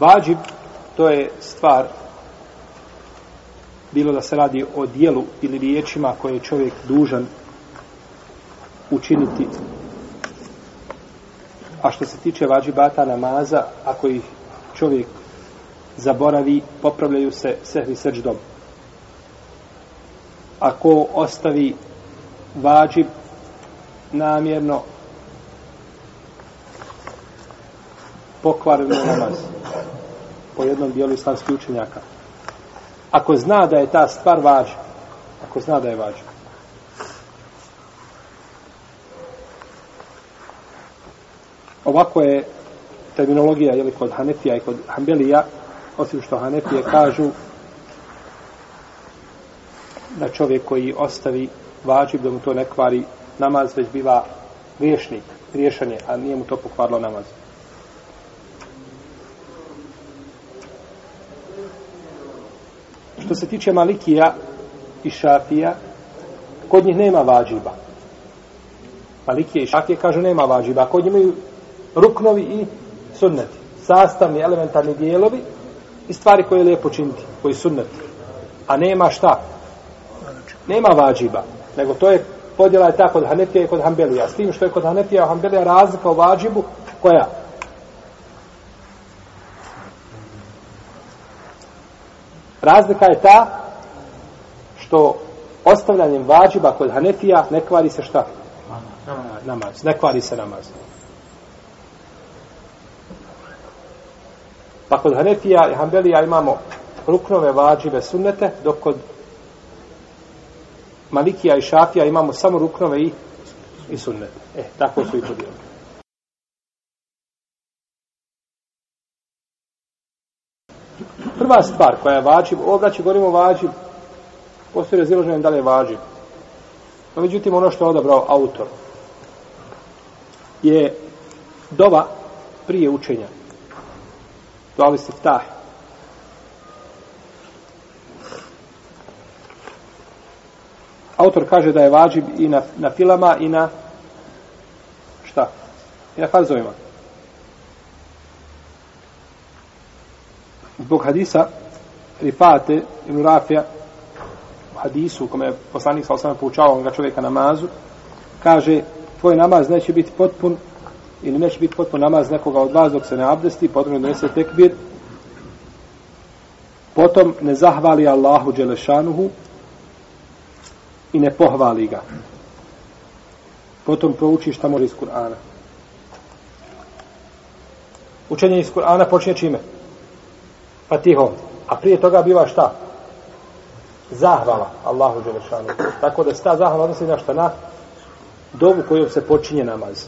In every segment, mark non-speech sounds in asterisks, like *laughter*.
Vađib, to je stvar, bilo da se radi o dijelu ili riječima koje je čovjek dužan učiniti. A što se tiče vađibata namaza, ako ih čovjek zaboravi, popravljaju se sehvi srđdom. Ako ostavi vađib namjerno pokvareno namaz po jednom dijelu islamskih učenjaka. Ako zna da je ta stvar važna, ako zna da je važna. Ovako je terminologija jeli, kod Hanefija i kod Hanbelija, osim što Hanefije kažu da čovjek koji ostavi vađib da mu to ne kvari namaz, već biva griješnik, griješan je, a nije mu to pokvarilo namaz. Što se tiče Malikija i Šafija, kod njih nema vađiba. Malikije i Šafije kažu nema vađiba. Kod njih imaju ruknovi i sunneti. Sastavni, elementarni dijelovi i stvari koje je lijepo činiti, koji sunnet. A nema šta? Nema vađiba. Nego to je podjela je ta kod Hanefija i kod Hanbelija. S tim što je kod Hanefija i Hanbelija razlika u vađibu, koja? Razlika je ta što ostavljanjem vađiba kod Hanefija ne kvari se šta? Namaz. Ne kvari se namaz. Pa kod Hanefija i Hanbelija imamo ruknove vađive sunnete, dok kod Malikija i Šafija imamo samo ruknove i, i sunnete. E, tako su i podijelili. Prva stvar koja je vađib, ovo će govorimo vađib, postoji razilaženje da li je vađib. No, međutim, ono što je odabrao autor je dova prije učenja. Dova se tah. Autor kaže da je vađib i na, na filama i na šta? I na farzovima. Zbog hadisa Rifate ibn Rafija u hadisu u kome je poslanik sa osam poučavao ga čovjeka namazu kaže tvoj namaz neće biti potpun ili neće biti potpun namaz nekoga od vas dok se ne abdesti potrebno donese tekbir potom ne zahvali Allahu Đelešanuhu i ne pohvali ga potom prouči šta može iz Kur'ana učenje iz Kur'ana počinje čime? Fatihom. A prije toga biva šta? Zahvala Allahu Đelešanu. Tako da se ta zahvala odnosi na šta? Na dovu kojom se počinje namaz.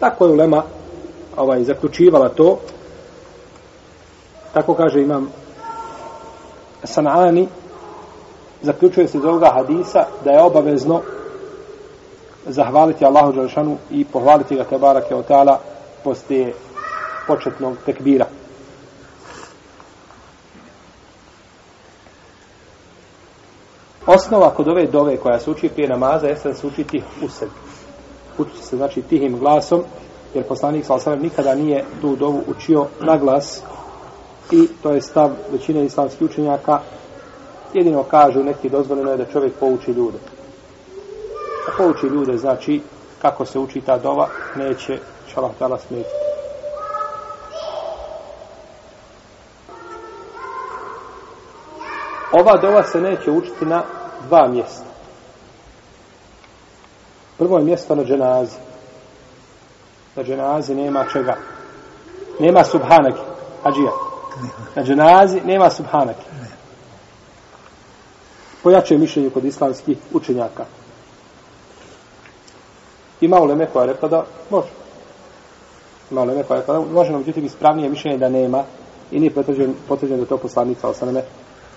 Tako je Ulema ovaj, zaključivala to. Tako kaže imam Sanani zaključuje se iz ovoga hadisa da je obavezno zahvaliti Allahu Đelešanu i pohvaliti ga Tebara Keotala poslije početnog tekbira. Osnova kod ove dove koja se uči prije namaza jeste da se uči tih u sebi. Uči se znači tihim glasom, jer poslanik sa nikada nije tu dovu učio na glas i to je stav većine islamskih učenjaka. Jedino kažu neki dozvoljeno je da čovjek pouči ljude. Da pouči ljude znači kako se uči ta dova, neće šalah tala smetiti. Ova dova se neće učiti na dva mjesta. Prvo je mjesto na dženazi. Na dženazi nema čega. Nema subhanaki. Ađija. Na dženazi nema subhanaki. Pojačuje mišljenje kod islamskih učenjaka. Ima u Leme koja je rekla da može. Ima u Leme koja je rekla da može, no međutim ispravnije mišljenje da nema i nije potvrđen da to poslanica osaneme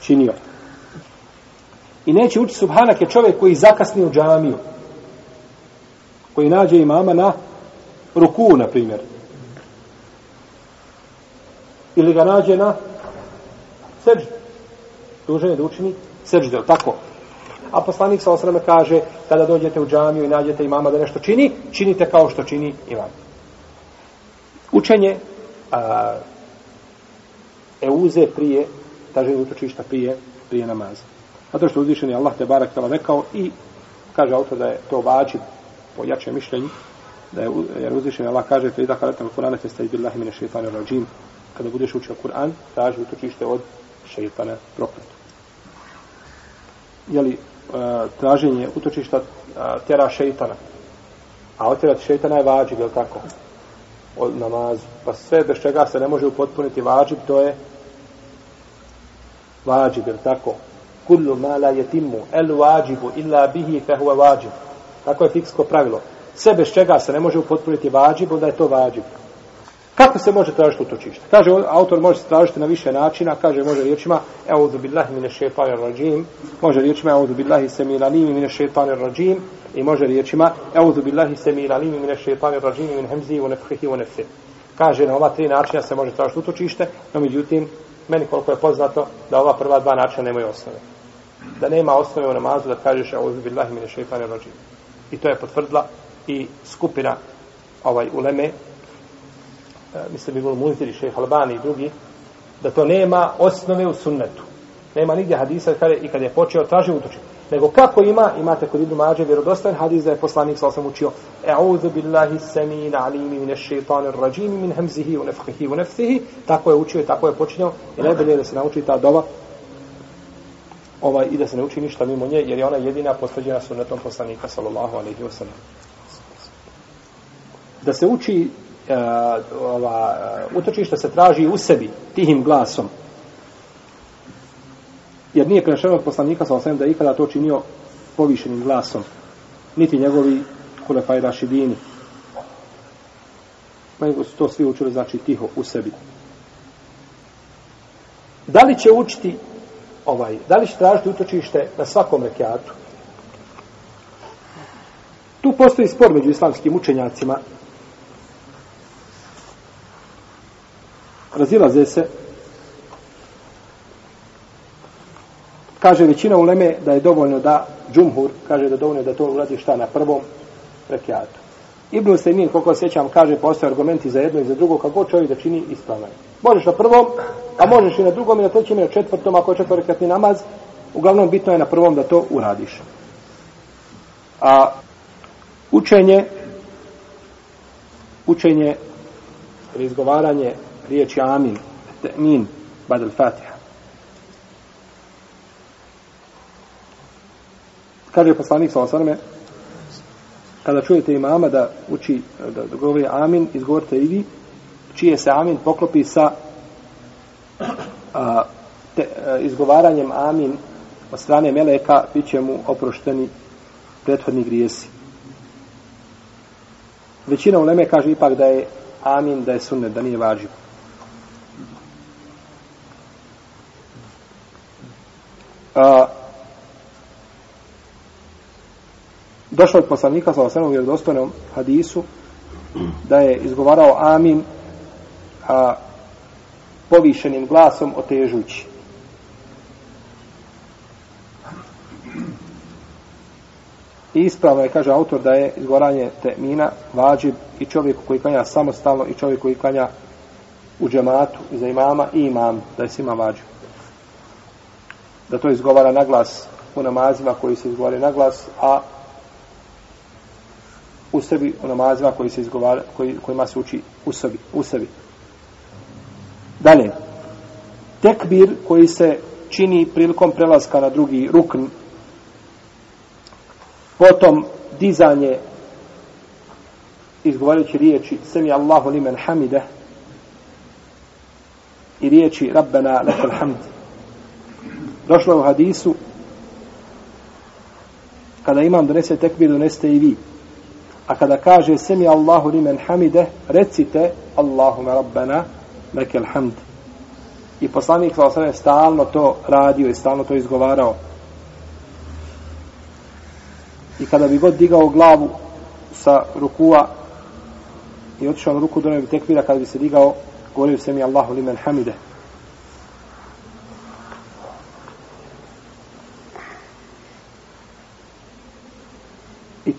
činio. I neće učiti subhanak je čovjek koji zakasni u džamiju. Koji nađe imama na ruku, na primjer. Ili ga nađe na seđu. Dužen je da učini seđu, tako? A poslanik sa osrame kaže, kada dođete u džamiju i nađete imama da nešto čini, činite kao što čini imam. Učenje a, euze prije, traženje utočišta prije, prije namaza. Zato što uzvišen je Allah te barak tala rekao i kaže autor da je to vađi po jačem mišljenju, da je, jer uzvišen je Allah kaže fe idha karatam Kur'ana fe staj billahi mine šeitanu rađim. kada budeš učio Kur'an, traži utočište od šeitana prokletu. Jeli, e, traženje utočišta e, tjera šeitana. A otjerati šeitana je vađib, je tako? Od namazu. Pa sve bez čega se ne može upotpuniti vađib, to je vađib, je tako? Kullu ma la yetimu el vađibu illa bihi fehuve vađib. Tako je fiksko pravilo. Sve bez čega se ne može upotpuniti vađib, onda je to vađib. Kako se može tražiti utočište? Kaže, autor može se tražiti na više načina, kaže, može riječima, evo billahi mine šeitanir rajim, može riječima, evo billahi semil alim mine šeitanir rajim, i može riječima, evo billahi semil alim mine šeitanir rajim, min hemzi, u nefhihi, u nefhi. Kaže, na ova tri načina se može tražiti utočište, no međutim, meni koliko je poznato, da ova prva dva načina nemaju osnove. Da nema osnove u namazu da kažeš, auzu billahi mine šeitane rođim. I to je potvrdila i skupina ovaj uleme e, mislim bi bilo Munziri, šejh Albani i drugi, da to nema osnove u sunnetu. Nema nigdje hadisa kada i kad je počeo traži utočiti. Nego kako ima, imate kod Ibn Mađe vjerodostan hadis da je poslanik sa osam učio E'udhu billahi samin alimi mine šeitanir rajimi min hemzihi u nefkihi u nefsihi. Tako je učio i tako je počinjao. I najbolje da se nauči ta dova ovaj, i da se ne uči ništa mimo nje, jer je ona jedina posveđena sunnetom poslanika sallallahu alaihi wa sallam. Da se uči uh, ova, uh, se traži u sebi, tihim glasom. Jer nije prenešeno od poslanika sa osvijem da je ikada to činio povišenim glasom. Niti njegovi kulefaj rašidini. Pa nego su to svi učili, znači, tiho u sebi. Da li će učiti ovaj, da li će tražiti utočište na svakom rekiatu? Tu postoji spor među islamskim učenjacima razilaze se kaže većina uleme da je dovoljno da džumhur kaže da dovoljno da to uradi šta na prvom rekiatu Ibn Sejmin, koliko sjećam, kaže postoje argumenti za jedno i za drugo, kako čovjek da čini ispravno. Možeš na prvom, a možeš i na drugom i na trećem i na četvrtom, ako je četvrkatni namaz, uglavnom bitno je na prvom da to uradiš. A učenje učenje ili izgovaranje riječi amin, te'min, bad fatiha, Kaže poslanik sa osvrme, kada čujete imama da uči, da, da govori amin, izgovorite i vi, čije se amin poklopi sa a, te, a, izgovaranjem amin od strane meleka, bit će mu oprošteni prethodni grijesi. Većina uleme kaže ipak da je amin, da je sunnet, da nije važivo. a, došlo od poslanika sa osnovnom vjerodostojnom hadisu da je izgovarao amin a, povišenim glasom otežući. I ispravno je, kaže autor, da je izgovaranje temina vađib i čovjek koji klanja samostalno i čovjek koji klanja u džematu za imama i imam, da je svima vađib da to izgovara na glas u namazima koji se izgovara na glas, a u sebi u namazima koji se izgovara, koji, kojima se uči u sebi. U sebi. Dalje, tekbir koji se čini prilikom prelaska na drugi rukn, potom dizanje izgovarajući riječi Semi Allahu limen hamide i riječi Rabbena lakal hamd Došlo je u hadisu kada imam donese tekbir, donesete i vi. A kada kaže semi Allahu limen hamide, recite Allahume rabbana lekel hamd. I poslanik sa osrame stalno to radio i stalno to izgovarao. I kada bi god digao glavu sa rukua i otišao na ruku do nebi tekvira, kada bi se digao, govorio semi Allahu limen hamide.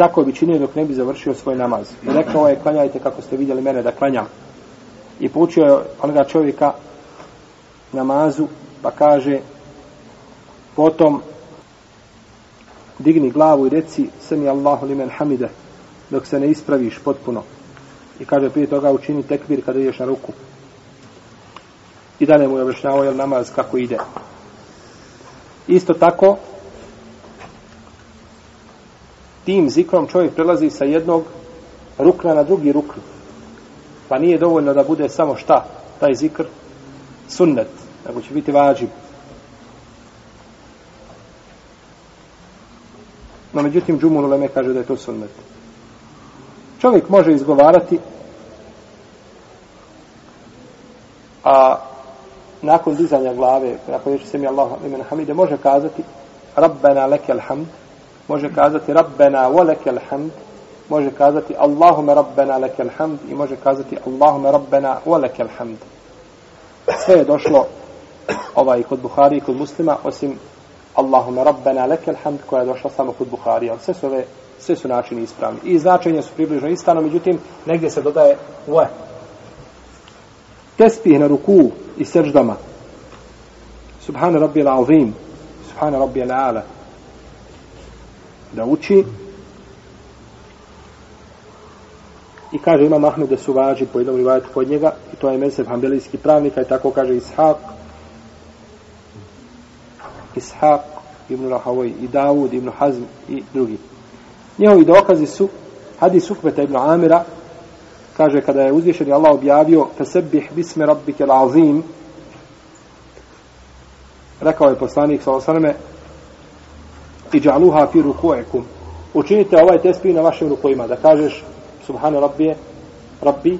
Tako bi činio dok ne bi završio svoj namaz. Rekao je, klanjajte kako ste vidjeli mene da klanjam. I poučio je onoga čovjeka namazu, pa kaže potom digni glavu i reci sami Allahu limen hamide dok se ne ispraviš potpuno i kaže prije toga učini tekbir kada ideš na ruku i dalje mu je objašnjavao jel namaz kako ide isto tako tim zikrom čovjek prelazi sa jednog rukna na drugi rukn pa nije dovoljno da bude samo šta taj zikr sunnet nego će biti vađib No, međutim, Džumul Uleme kaže da je to sunnet. Čovjek može izgovarati a nakon dizanja glave, nakon ješi se mi Allah imen hamide, može kazati Rabbena lekel hamd, može kazati Rabbena wa lekel hamd, može kazati Allahume Rabbena lekel hamd i može kazati Allahume Rabbena wa lekel hamd. Sve je došlo ovaj kod Buhari i kod muslima, osim Allahumma rabbena lekel hamd koja je došla samo kod Buharija. Sve su, ove, sve su načini ispravni. I značenje su približno istano, međutim, negdje se dodaje ve. Tespih na ruku i seždama. Subhana rabbi al-azim. Subhana rabbi al-ala. Da uči. I kaže ima Mahmed da su važi po jednom rivajetu pod njega. I to je mezeb hambelijski pravnika. I tako kaže Ishak Ishak ibn Rahavoj i Davud ibn Hazm i drugi. Njihovi dokazi su hadis Ukveta ibn Amira kaže kada je uzvišeni Allah objavio Fesebih bisme rabbike l'azim rekao je poslanik sa osaname i džaluha fi ruku'ikum učinite ovaj tesbih na vašim rukojima da kažeš subhana rabbije rabbi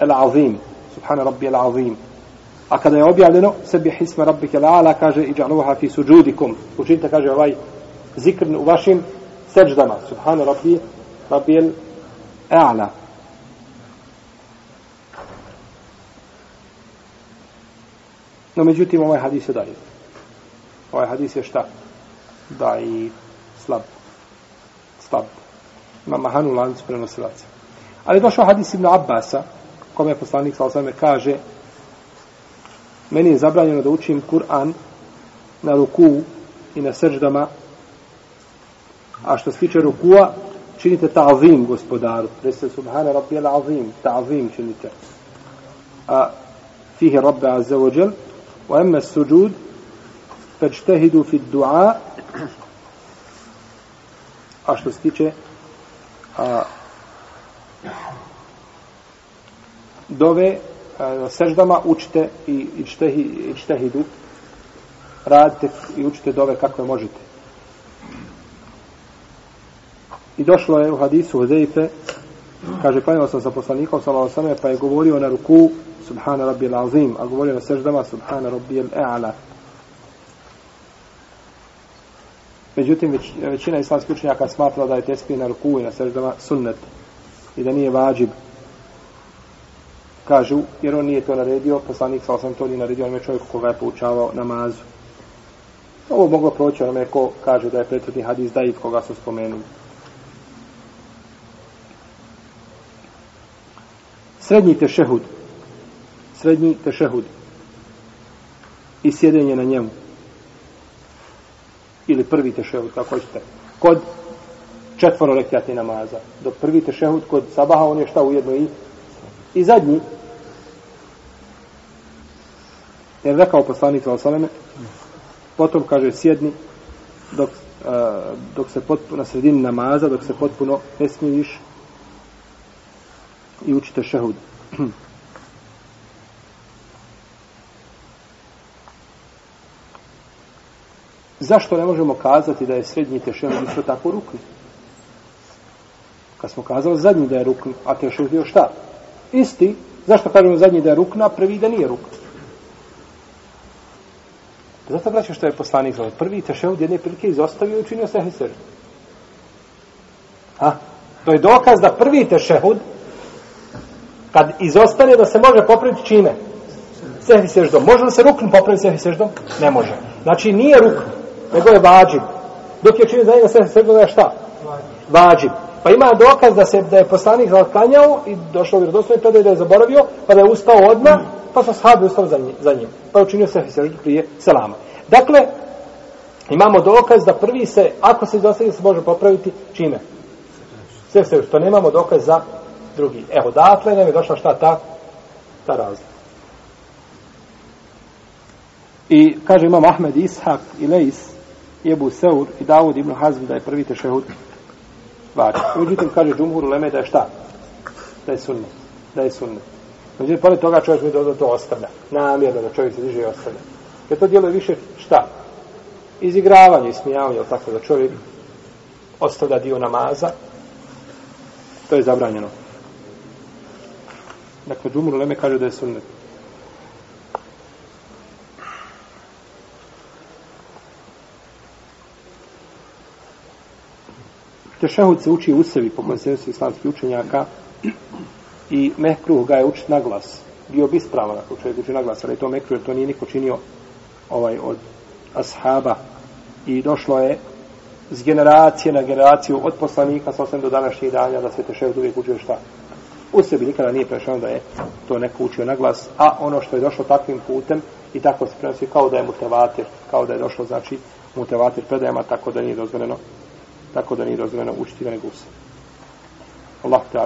el-azim subhana rabbi el-azim A kada je objavljeno, sebi hisma rabbike la'ala, kaže i džaluha fi suđudikum. Učinite, kaže ovaj zikr u vašim seđdama. subhana rabbi, rabbi el a'la. No, međutim, ovaj hadis je dalje. Ovaj hadis je šta? Da i slab. Slab. Ima mahanu lancu prenosilaca. Ali došao hadis Ibn Abbasa, kome je poslanik sa osame kaže, meni je zabranjeno da učim Kur'an na ruku i na srždama, a što se tiče rukua, činite ta'zim gospodaru. Reste subhana rabbi al azim, ta'zim činite. A fihi rabbi azza wa jel, wa emma suđud, فاجتهدوا في الدعاء a što se tiče a, dove na seždama učite i i, čtehi, i čtehidu radite i učite dove kako je možete. I došlo je u hadisu Huzeife kaže klanjao sam sa poslanikom sallallahu alejhi pa je govorio na ruku subhana rabbi azim a govorio na seždama subhana rabbiyal a'la međutim većina islamskih učenjaka smatra da je tespih na ruku i na seždama sunnet i da nije vađib kažu, jer on nije to naredio, poslanik sa osam to nije naredio, on je čovjek koga je poučavao namazu. Ovo moglo proći onome ko kaže da je prethodni hadis daif koga su spomenuli. Srednji tešehud. Srednji tešehud. I sjedenje na njemu. Ili prvi tešehud, kako hoćete. Kod četvoro rekiatni namaza. Dok prvi tešehud kod sabaha, on je šta ujedno i i zadnji jer rekao poslanik sa osaleme potom kaže sjedni dok, uh, dok se potpuno na sredini namaza dok se potpuno ne smiješ i učite šehud *clears throat* zašto ne možemo kazati da je srednji tešehud isto tako rukni kad smo kazali zadnji da je rukni a tešehud je šta isti, zašto kažemo zadnji da je rukna, prvi da nije rukna. Zato vraćam što je poslanik zove. Prvi tešehud jedne prilike izostavio i učinio sehi sežu. Ha? To je dokaz da prvi tešehud kad izostane da se može popraviti čime? Sehi seždom. Može li se rukn popraviti sehi seždom? Ne može. Znači nije rukn, nego je vađib. Dok je čini za njega sve seždom, da je šta? Vađib. Pa ima dokaz da se da je poslanik zaklanjao i došao u vjerodostojni predaj da je zaboravio, pa da je ustao odmah pa su sahabi ustali za njim, za njim. Pa je učinio se seždu prije selama. Dakle, imamo dokaz da prvi se, ako se izostavi, se može popraviti čime? Sve se to nemamo dokaz za drugi. Evo, dakle, nam je došla šta ta, ta razlika. I kaže imam Ahmed Ishak i Leis, i Ebu Seur i Davud ibn Hazm da je prvi tešehud vađi. Međutim, kaže Džumhur Leme da je šta? Da je sunnet. Da je sunnet. Međutim, pored toga čovjek mi da to ostavlja. Namjerno da čovjek se diže i ostavlja. Jer to djeluje više šta? Izigravanje i smijavanje, tako da čovjek ostavlja dio namaza. To je zabranjeno. Dakle, Džumhur Leme kaže da je sunnet. Tešehud se uči u sebi po konsensu islamskih učenjaka i mehkruh ga je učit na glas. Bio bi spravan ako čovjek uči na glas, ali to mehkruh jer to nije niko činio ovaj, od ashaba i došlo je s generacije na generaciju od poslanika sa do današnjih danja da se tešehud uvijek učio šta? U sebi nikada nije prešao da je to neko učio na glas, a ono što je došlo takvim putem i tako se prenosi kao da je mutevatir, kao da je došlo znači mutevatir predajama, tako da nije dozvoljeno tako da nije dozvoljeno učiti ga nego u Allah te